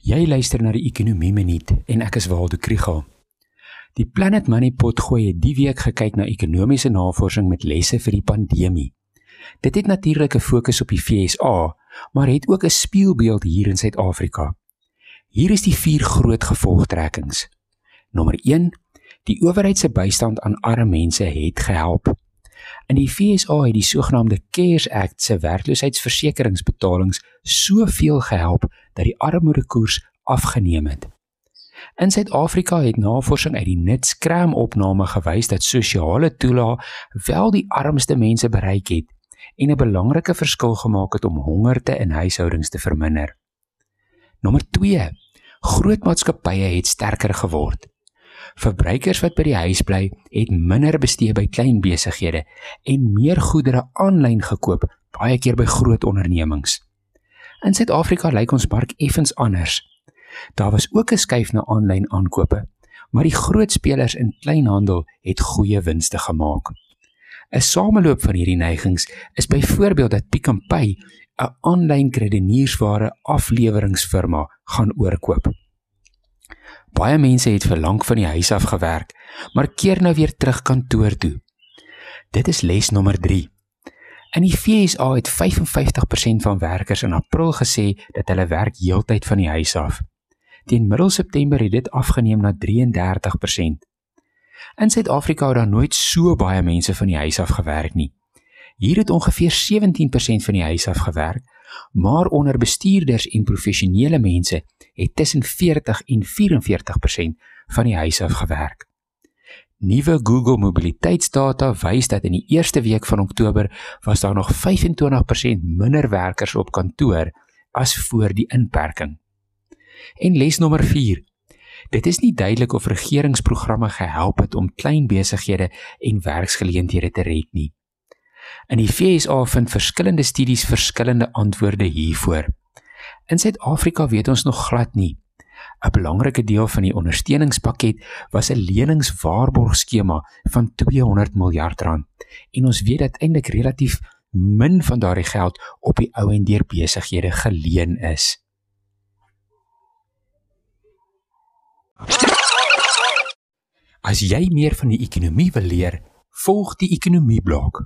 Jy luister na die Ekonomie Minuut en ek is Waldo Krügel. Die Planet Money Pot gooi het die week gekyk na ekonomiese navorsing met lesse vir die pandemie. Dit het natuurlik 'n fokus op die FSA, maar het ook 'n spieelbeeld hier in Suid-Afrika. Hier is die vier groot gevolgtrekkings. Nommer 1: Die owerheid se bystand aan arme mense het gehelp. In die FSA het die sogenaamde CARES Act se werkloosheidsversekeringsbetalings soveel gehelp dat die armoedekoers afgeneem het. In Suid-Afrika het navorsing uit die Nitscram opname gewys dat sosiale toelaag wel die armste mense bereik het en 'n belangrike verskil gemaak het om hongerte in huishoudings te verminder. Nommer 2. Groot maatskappye het sterker geword. Verbruikers wat by die huis bly, het minder bestee by klein besighede en meer goedere aanlyn gekoop, baie keer by groot ondernemings. In Suid-Afrika lyk ons mark effens anders. Daar was ook 'n skuif na aanlyn aankope, maar die groot spelers in kleinhandel het goeie winste gemaak. 'n Sameloop van hierdie neigings is byvoorbeeld dat Pick n Pay 'n aanlyn kredieniersware afleweringsfirma gaan oorkoop. Baie mense het vir lank van die huis af gewerk, maar keer nou weer terug kantoor toe. Dit is les nommer 3. In die FSA het 55% van werkers in April gesê dat hulle werk heeltyd van die huis af. Teen middel September het dit afgeneem na 33%. In Suid-Afrika het daar nooit so baie mense van die huis af gewerk nie. Hier het ongeveer 17% van die huis af gewerk, maar onder bestuurders en professionele mense het tussen 40 en 44% van die huis af gewerk. Nuwe Google mobiliteitsdata wys dat in die eerste week van Oktober was daar nog 25% minder werkers op kantoor as voor die inperking. En les nommer 4. Dit is nie duidelik of regeringsprogramme gehelp het om klein besighede en werksgeleenthede te red nie. In die FSA vind verskillende studies verskillende antwoorde hiervoor. In Suid-Afrika weet ons nog glad nie. 'n Belangrike deel van die ondersteuningspakket was 'n leningswaarborgskema van 200 miljard rand en ons weet dat eintlik relatief min van daardie geld op die ou en deur besighede geleen is. As jy meer van die ekonomie wil leer, volg die ekonomie blok.